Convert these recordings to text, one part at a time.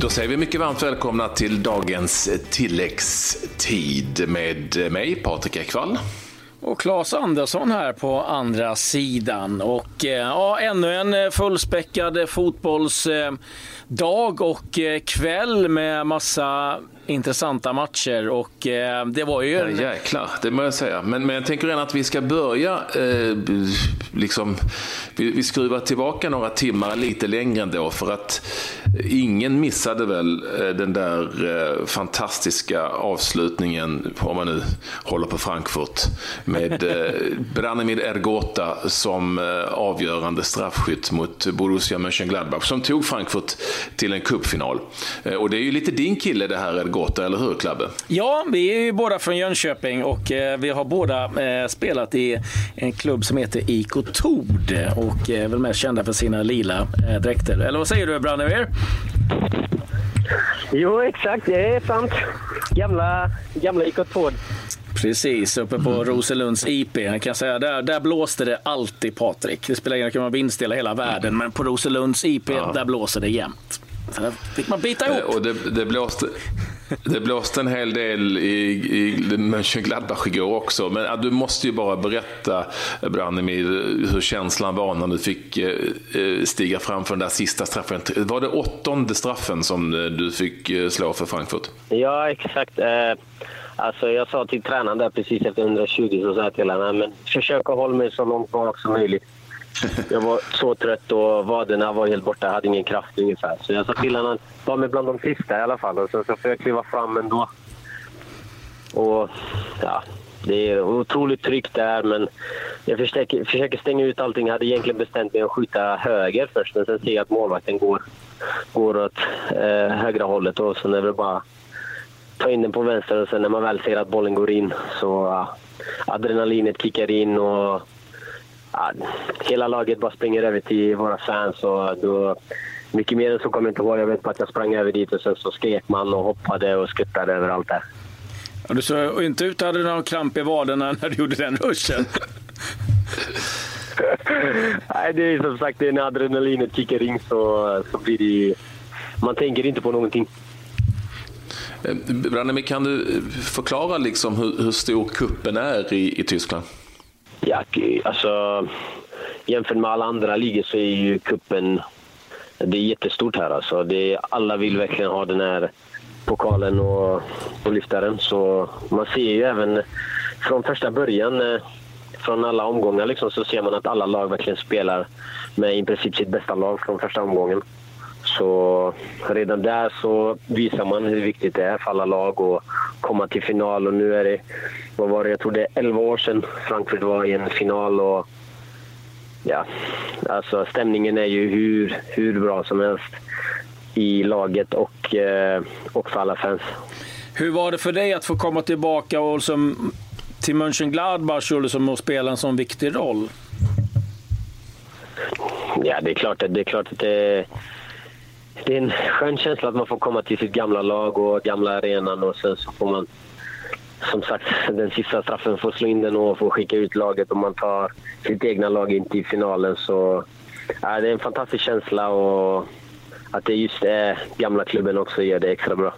Då säger vi mycket varmt välkomna till dagens tilläggstid med mig, Patrik Ekwall. Och Claes Andersson här på andra sidan. Och eh, ja, ännu en eh, fullspäckad fotbollsdag och eh, kväll med massa intressanta matcher och eh, det var ju... Ja, jäklar, det må jag säga. Men, men jag tänker redan att vi ska börja, eh, liksom, vi, vi skruvar tillbaka några timmar lite längre ändå för att ingen missade väl eh, den där eh, fantastiska avslutningen, om man nu håller på Frankfurt, med eh, Branimir Ergota som eh, avgörande straffskytt mot Borussia Mönchengladbach som tog Frankfurt till en cupfinal. Och det är ju lite din kille det här Ergota Gotha, eller hur Klabbe? Ja, vi är ju båda från Jönköping och eh, vi har båda eh, spelat i en klubb som heter IK Tord och är väl mest kända för sina lila eh, dräkter. Eller vad säger du Branimir? Jo, exakt. Det är sant. Gamla, gamla IK Tord. Precis, uppe på Roselunds IP. Jag kan säga, där, där blåste det alltid Patrik. Det spelar ingen roll om man vinstdelar hela världen, men på Roselunds IP, ja. där blåser det jämt. Så där fick man bita ihop. Och det, det blåste, det blåste en hel del i, i Mönchengladbach igår också. Men du måste ju bara berätta, Branimir, hur känslan var när du fick eh, eh, stiga fram för den där sista straffen. Var det åttonde straffen som eh, du fick slå för Frankfurt? Ja, exakt. Alltså jag sa till tränaren där precis efter 120 så sa jag till honom men försök att hålla mig så långt bak som möjligt. Jag var så trött och vaderna var helt borta. Jag hade ingen kraft ungefär. Så jag sa till honom att ta mig bland de sista i alla fall. Och så, så får jag kliva fram ändå. Och ja, det är otroligt tryggt där, men jag försöker, försöker stänga ut allting. Jag hade egentligen bestämt mig att skjuta höger först, men sen ser jag att målvakten går, går åt eh, högra hållet och sen är det bara ta in den på vänster och sen när man väl ser att bollen går in så ja, adrenalinet kickar in och ja, hela laget bara springer över till våra fans. Och då, mycket mer än så kommer jag inte ihåg. Jag vet bara att jag sprang över dit och sen så skrek man och hoppade och skuttade överallt där. Ja, du såg inte ut att du hade någon kramp i vaderna när du gjorde den ruschen. Nej, det är som sagt det är när adrenalinet kickar in så, så blir det Man tänker inte på någonting. Eh, Branimir, kan du förklara liksom hur, hur stor kuppen är i, i Tyskland? Ja, alltså jämfört med alla andra ligor så är ju kuppen det är jättestort här. Alltså. Det är, alla vill verkligen ha den här pokalen och, och lyfta den. Så man ser ju även från första början, eh, från alla omgångar, liksom, så ser man att alla lag verkligen spelar med i princip sitt bästa lag från första omgången. Så redan där så visar man hur viktigt det är för alla lag att komma till final. Och nu är det, vad var det, jag tror det är 11 år sedan Frankfurt var i en final. Och ja, alltså stämningen är ju hur, hur bra som helst i laget och, eh, och för alla fans. Hur var det för dig att få komma tillbaka och som, till Mönchengladbach och liksom att spela en sån viktig roll? Ja, det är klart, det är klart att det det är en skön känsla att man får komma till sitt gamla lag och gamla arenan och sen så får man som sagt den sista straffen får slå in den och få skicka ut laget och man tar sitt egna lag in till finalen. Så ja, det är en fantastisk känsla och att det just är gamla klubben också gör det extra bra.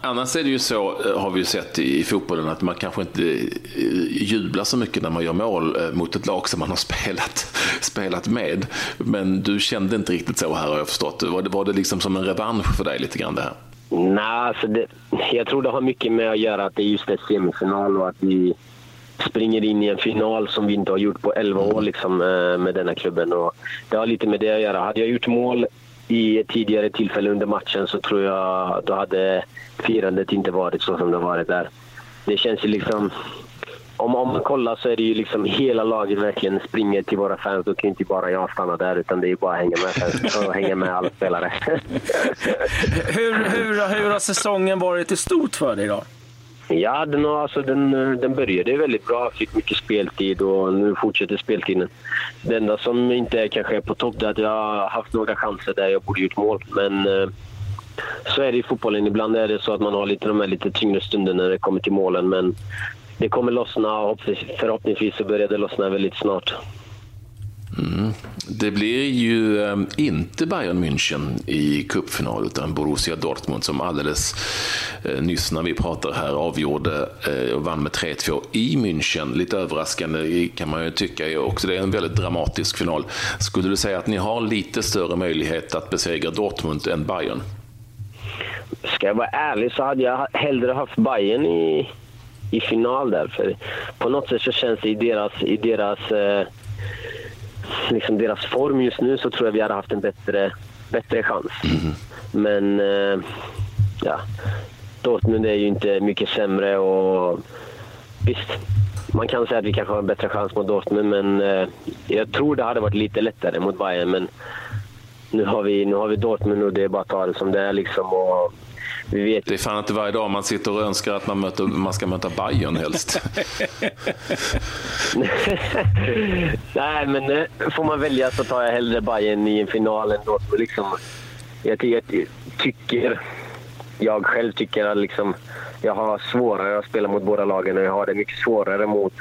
Annars är det ju så, eh, har vi ju sett i fotbollen, att man kanske inte eh, jublar så mycket när man gör mål eh, mot ett lag som man har spelat, spelat med. Men du kände inte riktigt så här har jag förstått. Var det, var det liksom som en revansch för dig lite grann det här? Nej, alltså det, jag tror det har mycket med att göra att det är just ett semifinal och att vi springer in i en final som vi inte har gjort på 11 år liksom, med denna klubben. Och det har lite med det att göra. Hade jag gjort mål i tidigare tillfälle under matchen så tror jag då hade firandet inte varit så som det varit där. Det känns ju liksom... Om, om man kollar så är det ju liksom hela laget verkligen springer till våra fans. Då kan inte bara jag stanna där utan det är bara att hänga med och hänga med alla spelare. hur, hur, hur har säsongen varit i stort för dig då? Ja, den, alltså, den, eh, den började väldigt bra. Fick mycket speltid och nu fortsätter speltiden. Det enda som inte är kanske är på topp är att jag har haft några chanser där jag borde gjort mål. Men eh, så är det i fotbollen. Ibland är det så att man har lite de här lite tyngre stunderna när det kommer till målen. Men det kommer lossna och förhoppningsvis så börjar det lossna väldigt snart. Mm. Det blir ju eh, inte Bayern München i cupfinal utan Borussia Dortmund som alldeles eh, nyss när vi pratar här avgjorde eh, och vann med 3-2 i München. Lite överraskande kan man ju tycka också. Det är en väldigt dramatisk final. Skulle du säga att ni har lite större möjlighet att besegra Dortmund än Bayern? Ska jag vara ärlig så hade jag hellre haft Bayern i, i final där. För på något sätt så känns det i deras, i deras eh, liksom deras form just nu så tror jag vi hade haft en bättre, bättre chans. Mm. Men eh, ja, Dortmund är ju inte mycket sämre och visst, man kan säga att vi kanske har en bättre chans mot Dortmund men eh, jag tror det hade varit lite lättare mot Bayern. Men nu har vi, nu har vi Dortmund och det är bara att ta det som det är. Liksom, och vi vet. Det är fan inte varje dag man sitter och önskar att man, möter, man ska möta Bayern helst. Nej, men eh, får man välja så tar jag hellre Bayern i en final än Dortmund. Liksom. Jag, jag tycker, jag själv tycker att liksom, jag har svårare att spela mot båda lagen och jag har det mycket svårare mot,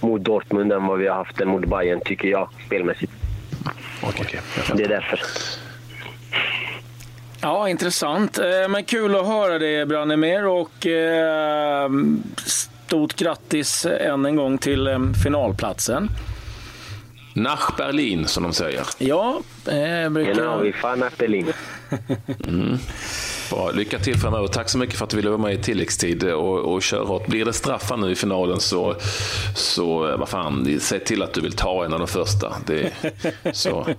mot Dortmund än vad vi har haft det mot Bayern tycker jag, spelmässigt. Okay, det är därför. Ja, intressant. Eh, men kul att höra det, Branimir. Och eh, stort grattis än en gång till eh, finalplatsen. Nach Berlin, som de säger. Ja, eh, brukar... Genau, vi fan nach Berlin. mm. Bra. Lycka till framöver. Tack så mycket för att du ville vara med i tilläggstid och, och köra hårt. Blir det straffar nu i finalen så, så vad fan, säg till att du vill ta en av de första. Det, så.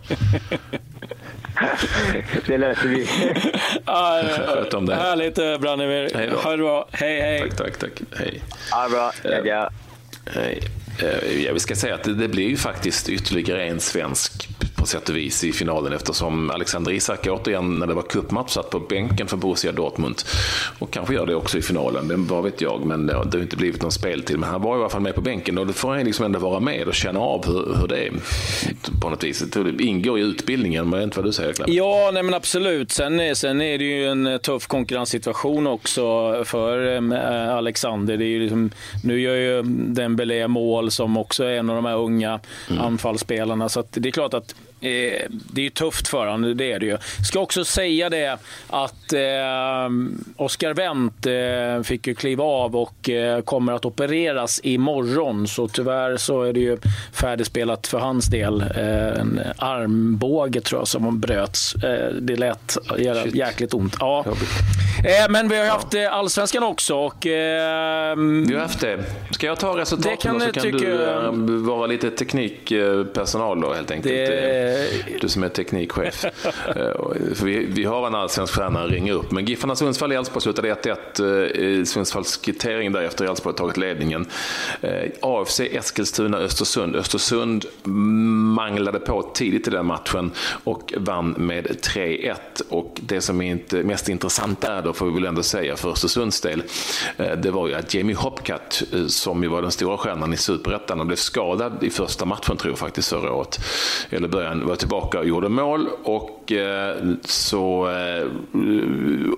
det löser vi. ah, Sköt om det. Härligt eh, Branimir. Ha det bra. Hej, hej. Tack, tack, tack. Hej. Ha det bra. Ja. Hej. Eh, ja, vi ska säga att det, det blir ju faktiskt ytterligare en svensk sätt och vis i finalen eftersom Alexander Isak återigen när det var cupmatch satt på bänken för Borussia Dortmund. Och kanske gör det också i finalen, det vad vet jag. Men det har inte blivit någon speltid. Men han var i alla fall med på bänken och då får han liksom ändå vara med och känna av hur, hur det är på något vis. Det ingår i utbildningen, men inte vad du säger Clem. Ja, nej men absolut. Sen, sen är det ju en tuff konkurrenssituation också för eh, Alexander. Det är ju liksom, nu gör ju Dembélé mål som också är en av de här unga mm. anfallsspelarna. Så det är klart att Eh, det är tufft för honom, det är det ju. Ska också säga det att eh, Oscar Wendt eh, fick ju kliva av och eh, kommer att opereras imorgon. Så tyvärr så är det ju färdigspelat för hans del. Eh, en armbåge tror jag som bröts. Eh, det lät jäkligt ont. Ja. Men vi har haft ja. allsvenskan också. Och, vi har haft det. Ska jag ta resultaten så kan du vara lite teknikpersonal då helt enkelt? Det, Eh, du som är teknikchef. Eh, för vi, vi har en allsvensk stjärna att ringa upp. Men Giffarna Sundsvall i Elfsborg slutade 1-1. Eh, Sundsvalls kvittering därefter har Elfsborg tagit ledningen. AFC Eskilstuna Östersund. Östersund manglade på tidigt i den matchen och vann med 3-1. Och det som är inte mest intressant är då, får vi väl ändå säga för Östersunds del, det var ju att Jamie Hopcat, som ju var den stora stjärnan i Superettan, blev skadad i första matchen tror jag faktiskt förra året. Eller början var tillbaka och gjorde mål och eh, så eh,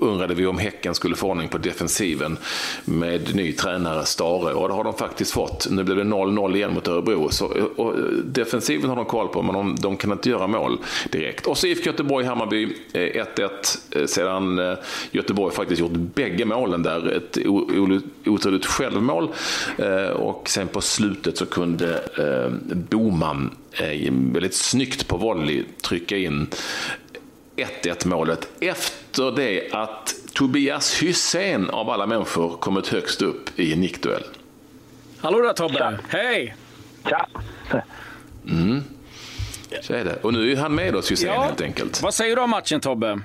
undrade vi om Häcken skulle få ordning på defensiven med ny tränare Stare och det har de faktiskt fått. Nu blev det 0-0 igen mot Örebro. Så, och, defensiven har de koll på men de, de kan inte göra mål direkt. Och så IFK Göteborg-Hammarby 1-1 eh, sedan Göteborg faktiskt gjort bägge målen där. Ett otroligt självmål och sen på slutet så kunde Boman väldigt snyggt på volley trycka in 1-1 målet efter det att Tobias Hysén av alla människor kommit högst upp i nickduell. Hallå där Tobbe! Tja. Hej! Tja! Mm. Så är det. Och nu är han med oss Hysén ja. helt enkelt. Vad säger du om matchen Tobbe?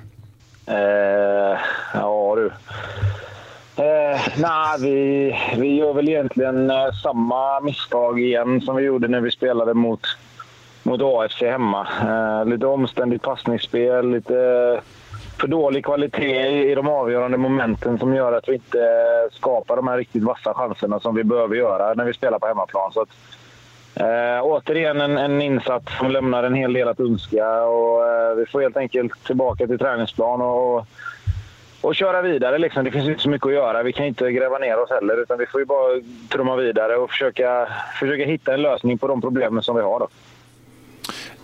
Uh, ja du. Eh, nej, vi, vi gör väl egentligen eh, samma misstag igen som vi gjorde när vi spelade mot mot AFC hemma. Eh, lite omständigt passningsspel, lite eh, för dålig kvalitet i de avgörande momenten som gör att vi inte skapar de här riktigt vassa chanserna som vi behöver göra när vi spelar på hemmaplan. Så att, eh, återigen en, en insats som lämnar en hel del att önska. Och, eh, vi får helt enkelt tillbaka till träningsplan och, och köra vidare. Liksom. Det finns inte så mycket att göra. Vi kan inte gräva ner oss heller. Utan vi får ju bara trumma vidare och försöka, försöka hitta en lösning på de problemen som vi har. Då.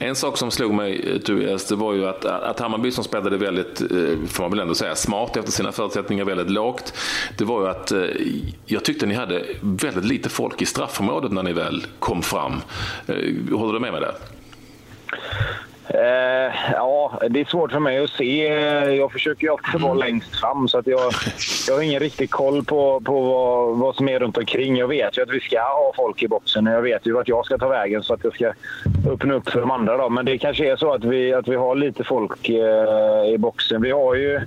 En sak som slog mig, eh, Tobias, det var ju att, att Hammarby som spelade väldigt, eh, får man väl ändå säga, smart efter sina förutsättningar, väldigt lågt. Det var ju att eh, jag tyckte ni hade väldigt lite folk i straffområdet när ni väl kom fram. Håller du med mig där? Eh, ja, det är svårt för mig att se. Jag försöker ju alltid vara längst fram så att jag, jag har ingen riktig koll på, på vad, vad som är runt omkring. Jag vet ju att vi ska ha folk i boxen och jag vet ju vart jag ska ta vägen så att jag ska öppna upp för de andra. Då. Men det kanske är så att vi, att vi har lite folk eh, i boxen. Vi har ju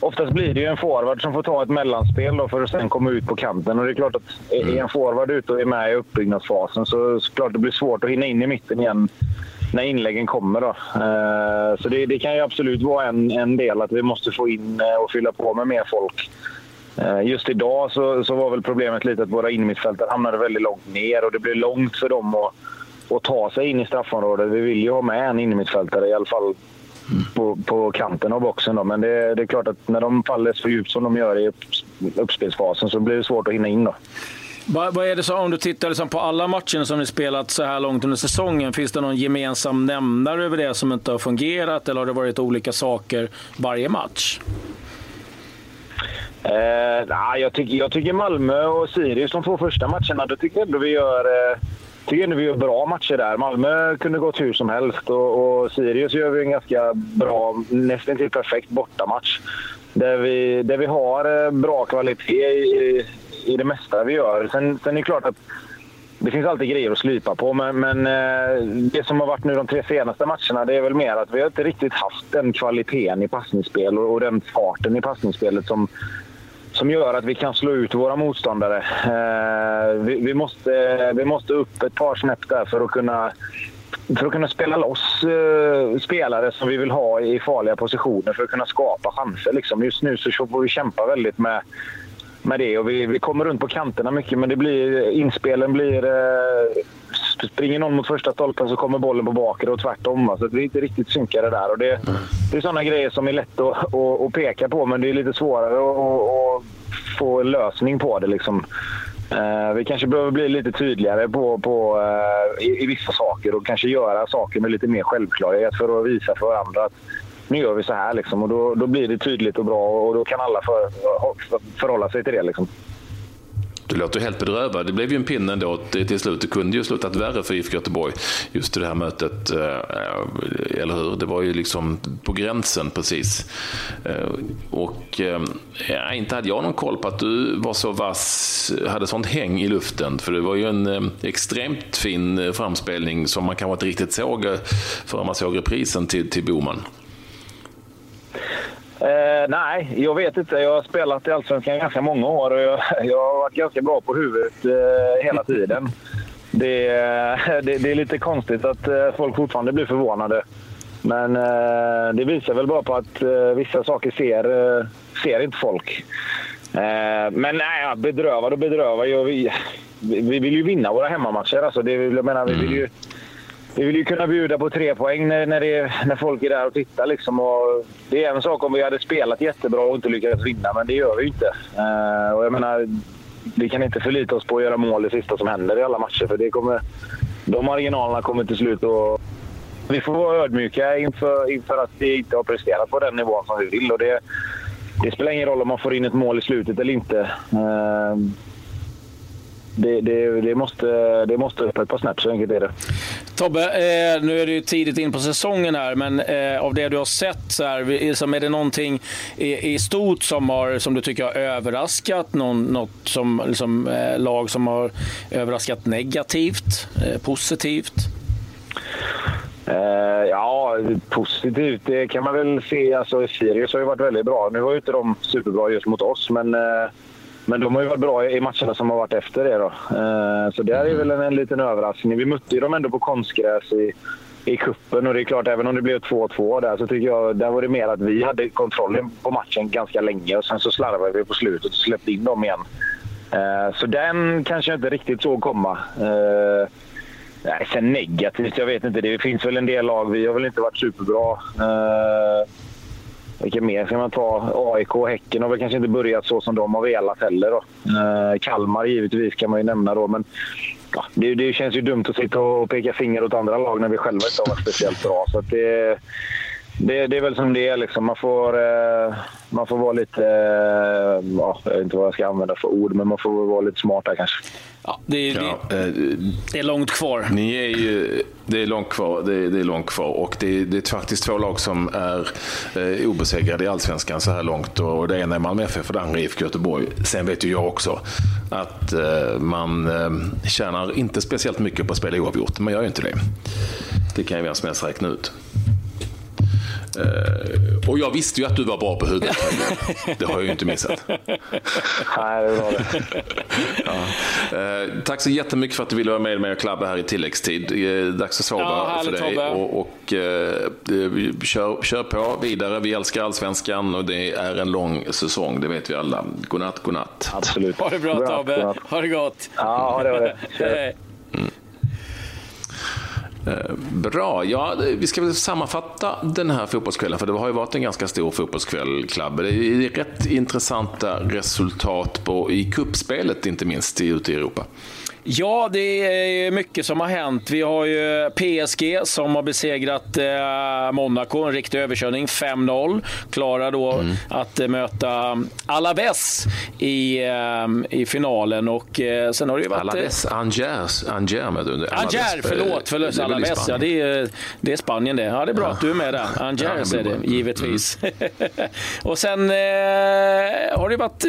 Oftast blir det ju en forward som får ta ett mellanspel då för att sen komma ut på kanten. Och det är klart att är en forward ute och är med i uppbyggnadsfasen så, så klart det blir svårt att hinna in i mitten igen när inläggen kommer. Då. Eh, så det, det, kan ju absolut vara en, en del att vi måste få in eh, och fylla på med mer folk. Eh, just idag så, så var väl problemet lite att våra innermittfältare hamnade väldigt långt ner och det blev långt för dem att, att ta sig in i straffområdet. Vi vill ju ha med en innermittfältare i alla fall på, på kanten av boxen. Då. Men det, det, är klart att när de faller så djupt som de gör i upp, uppspelsfasen så blir det svårt att hinna in. Då. Vad, vad är det så, om du tittar liksom på alla matcher som ni spelat så här långt under säsongen, finns det någon gemensam nämnare över det som inte har fungerat eller har det varit olika saker varje match? Eh, nah, jag, tycker, jag tycker Malmö och Sirius, de två första matcherna, då tycker jag ändå vi gör, eh, tycker ändå vi gör bra matcher där. Malmö kunde gått hur som helst och, och Sirius gör vi en ganska bra, nästan till perfekt bortamatch. Där vi, där vi har eh, bra kvalitet i, i det mesta vi gör. Sen, sen är det klart att det finns alltid grejer att slipa på, men, men eh, det som har varit nu de tre senaste matcherna det är väl mer att vi har inte riktigt haft den kvaliteten i passningsspel och, och den farten i passningsspelet som, som gör att vi kan slå ut våra motståndare. Eh, vi, vi, måste, vi måste upp ett par snäpp där för att kunna för att kunna spela loss eh, spelare som vi vill ha i farliga positioner för att kunna skapa chanser. Liksom. Just nu så får vi kämpa väldigt med, med det. Och vi, vi kommer runt på kanterna mycket, men det blir, inspelen blir... Eh, springer någon mot första stolpen så kommer bollen på bakre och tvärtom. Så vi är inte riktigt synkade där. Och det, det är sådana grejer som är lätt att, att, att, peka på, men det är lite svårare att, att få en lösning på det. Liksom. Uh, vi kanske behöver bli lite tydligare på, på uh, i, i, vissa saker och kanske göra saker med lite mer självklarhet för att visa för varandra att nu gör vi så här. Liksom, och då, då blir det tydligt och bra och då kan alla för, för, förhålla sig till det. Liksom. Du låter helt bedrövad. Det blev ju en pinne ändå till slut. Det kunde ju slutat värre för IFK Göteborg just i det här mötet. Eh, eh, eller hur? Det var ju liksom på gränsen precis. Eh, och ja, inte hade jag någon koll på att du var så vass, hade sånt häng i luften. För det var ju en extremt fin framspelning som man kanske inte riktigt såg förrän man såg reprisen till, till Boman. Eh, nej, jag vet inte. Jag har spelat i Allsvenskan ganska många år och jag, jag har varit ganska bra på huvudet eh, hela tiden. Det, eh, det, det, är lite konstigt att eh, folk fortfarande blir förvånade. Men eh, det visar väl bara på att eh, vissa saker ser, eh, ser inte folk. Eh, men nej, bedrövad och bedrövad. Vi, vi vill ju vinna våra hemmamatcher. Alltså det, jag menar, vi vill ju mm vi vill ju kunna bjuda på tre poäng när, när, det, när folk är där och tittar. Liksom. Och det är en sak om vi hade spelat jättebra och inte lyckats vinna, men det gör vi ju inte. Uh, och jag menar, vi kan inte förlita oss på att göra mål det sista som händer i alla matcher. För det kommer, de marginalerna kommer till slut att... Vi får vara ödmjuka inför, inför att vi inte har presterat på den nivån som vi vill. Och det, det spelar ingen roll om man får in ett mål i slutet eller inte. Uh, det, det, det, måste, det måste upp ett par snäpp, så enkelt är det. Tobbe, eh, nu är det ju tidigt in på säsongen här, men eh, av det du har sett, så här, liksom, är det någonting i, i stort som, har, som du tycker har överraskat? Någon, något som, liksom, eh, lag som har överraskat negativt, eh, positivt? Eh, ja, positivt det kan man väl se. Alltså, Sirius har ju varit väldigt bra. Nu var ju inte de superbra just mot oss, men eh, men de har ju varit bra i matcherna som har varit efter det. Då. Eh, så det är väl en, en liten överraskning. Vi mötte ju dem ändå på konstgräs i, i kuppen och det är klart, även om det blev 2-2 där så tycker jag där var det mer att vi hade kontrollen på matchen ganska länge och sen så slarvade vi på slutet och släppte in dem igen. Eh, så den kanske jag inte riktigt såg komma. Eh, nej, sen negativt, jag vet inte. Det finns väl en del lag. Vi har väl inte varit superbra. Eh, vilka mer ska man ta? AIK och Häcken har väl kanske inte börjat så som de har velat heller. Då. Eh, Kalmar givetvis kan man ju nämna då. Men ja, det, det, känns ju dumt att sitta och peka finger åt andra lag när vi själva inte har varit speciellt bra. Så det, det, det, är väl som det är. Liksom. Man, får, eh, man får vara lite... Eh, ja, jag vet inte vad jag ska använda för ord, men man får vara lite smart där kanske. Ja, det, ja, det, eh, det, är långt kvar. Ni är ju, det är långt kvar. Det är, det är långt kvar. Och det, det är faktiskt två lag som är eh, obesegrade i Allsvenskan så här långt. Och det ena är Malmö FF och det andra är IFK Göteborg. Sen vet ju jag också att eh, man eh, tjänar inte speciellt mycket på att spela oavgjort. Man gör ju inte det. Det kan ju vem som helst räkna ut. Uh, och jag visste ju att du var bra på huvudet. det har jag ju inte missat. Nej, det var det. ja. uh, tack så jättemycket för att du ville vara med mig och klabba här i tilläggstid. Uh, dags att sova ja, för dig. Och, och kör, kör på vidare. Vi älskar allsvenskan och det är en lång säsong. Det vet vi alla. Godnatt, godnatt. Absolut. Ha det bra Tobbe. Ha det gott. Ja, ha det. Ha det. Eh, bra, ja, vi ska väl sammanfatta den här fotbollskvällen, för det har ju varit en ganska stor fotbollskväll, Klabbe. Det är rätt intressanta resultat på, i kuppspelet inte minst ute i Europa. Ja, det är mycket som har hänt. Vi har ju PSG som har besegrat eh, Monaco, en riktig överkörning, 5-0. Klarar då mm. att eh, möta Alaves i, eh, i finalen. Och sen har det ju varit... Alaves, Angers, Angers med under. Anger, förlåt, förlåt Alaves. Ja, det, är, det är Spanien det. Ja, det är bra ja. att du är med där. Angers ja, är det, givetvis. Mm. och sen eh, har det varit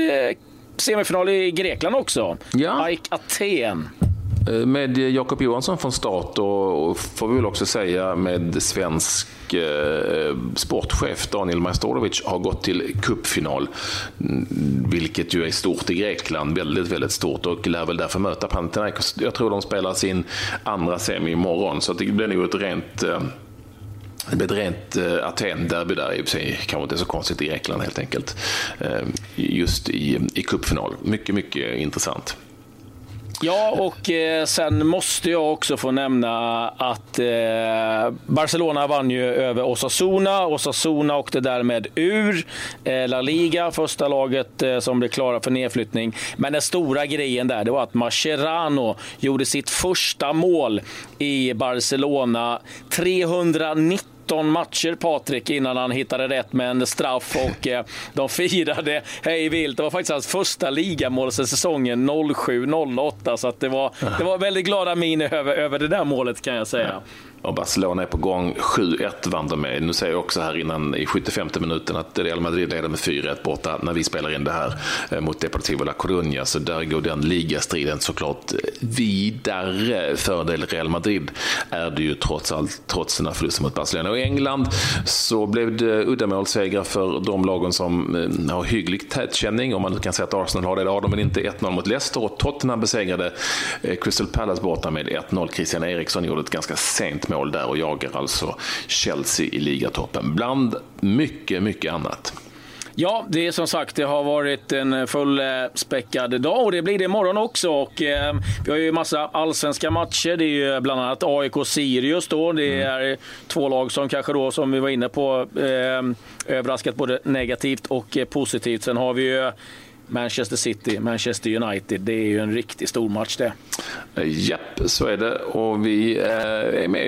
semifinal i Grekland också. Ja. AIK Aten. Eh, med Jakob Johansson från start och, får vi väl också säga med svensk eh, sportchef Daniel Majstorovic har gått till cupfinal. Mm, vilket ju är stort i Grekland, väldigt, väldigt stort och lär väl därför möta Panathinaikos. Jag tror de spelar sin andra semi imorgon så det blir nog ett rent eh, det blir ett rent eh, Aten-derby där, i och för sig kanske inte så konstigt i Grekland helt enkelt. Eh, just i, i cupfinal. Mycket, mycket intressant. Ja, och eh, sen måste jag också få nämna att eh, Barcelona vann ju över Osasuna. Osasuna åkte därmed ur eh, La Liga, första laget eh, som blev klara för nedflyttning. Men den stora grejen där det var att Mascherano gjorde sitt första mål i Barcelona. 390 17 matcher, Patrik, innan han hittade rätt med en straff och eh, de firade hej vilt. Det var faktiskt hans första ligamål sen säsongen 07-08, så att det, var, det var väldigt glada miner över, över det där målet kan jag säga. Och Barcelona är på gång. 7-1 vann de med. Nu säger jag också här innan i 75 minuten att Real Madrid leder med 4-1 borta när vi spelar in det här eh, mot Deportivo La Coruña. Så där går den ligastriden såklart eh, vidare. Fördel Real Madrid är det ju trots allt, trots sina förluster mot Barcelona. Och i England så blev det uddamålssegrar för de lagen som eh, har hygglig tätkänning. Om man kan säga att Arsenal har det, det har de men inte. 1-0 mot Leicester och Tottenham besegrade Crystal Palace borta med 1-0. Christian Eriksson gjorde ett ganska sent mål där och jagar alltså Chelsea i ligatoppen. Bland mycket, mycket annat. Ja, det är som sagt, det har varit en fullspäckad dag och det blir det imorgon också. Och, eh, vi har ju massa allsvenska matcher. Det är ju bland annat AIK-Sirius då. Det mm. är mm. två lag som kanske då, som vi var inne på, eh, överraskat både negativt och positivt. Sen har vi ju Manchester City, Manchester United. Det är ju en riktigt stor match det. Japp, så är det. Och vi eh, är med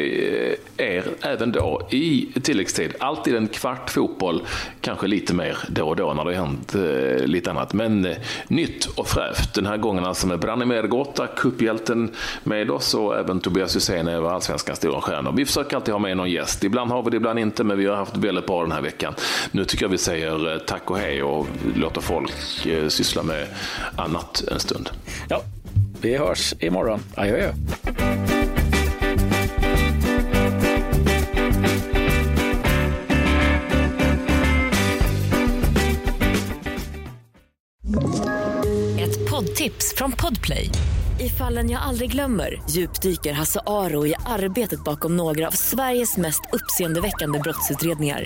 eh, er även då i tilläggstid. Alltid en kvart fotboll, kanske lite mer då och då när det har hänt eh, lite annat. Men nytt och fräscht. Den här gången alltså med Branimir Gota, kupphjälten med oss och även Tobias Hysén över allsvenskans stora stjärnor. Vi försöker alltid ha med någon gäst. Ibland har vi det, ibland inte, men vi har haft väldigt bra den här veckan. Nu tycker jag vi säger tack och hej och låter folk syssla med annat en stund. Ja, vi hörs imorgon. Adjö, adjö. Ett poddtips från Podplay. I fallen jag aldrig glömmer djupdyker Hasse Aro i arbetet bakom några av Sveriges mest uppseendeväckande brottsutredningar